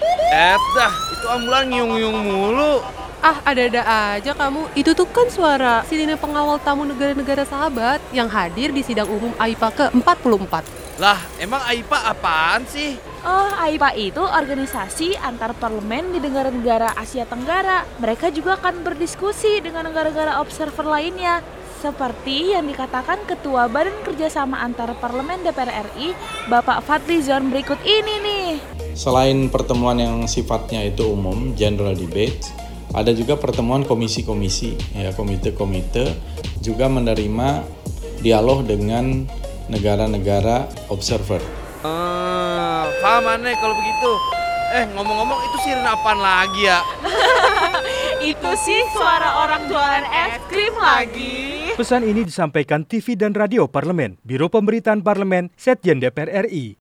Bet dah, itu ambulan ngiung-ngiung mulu. Ah, ada-ada aja kamu. Itu tuh kan suara sirine pengawal tamu negara-negara sahabat yang hadir di sidang umum AIPA ke-44. Lah, emang AIPA apaan sih? Oh, AIPA itu organisasi antar parlemen di negara-negara Asia Tenggara. Mereka juga akan berdiskusi dengan negara-negara observer lainnya. Seperti yang dikatakan Ketua Badan Kerjasama Antar Parlemen DPR RI, Bapak Fadli Zon berikut ini nih. Selain pertemuan yang sifatnya itu umum, general debate, ada juga pertemuan komisi-komisi, ya komite-komite, juga menerima dialog dengan negara-negara observer. Ah, paham aneh kalau begitu. Eh, ngomong-ngomong itu sirine apaan lagi ya? Itu sih suara orang jualan es krim lagi. Pesan ini disampaikan TV dan Radio Parlemen, Biro Pemberitaan Parlemen, Setjen DPR RI.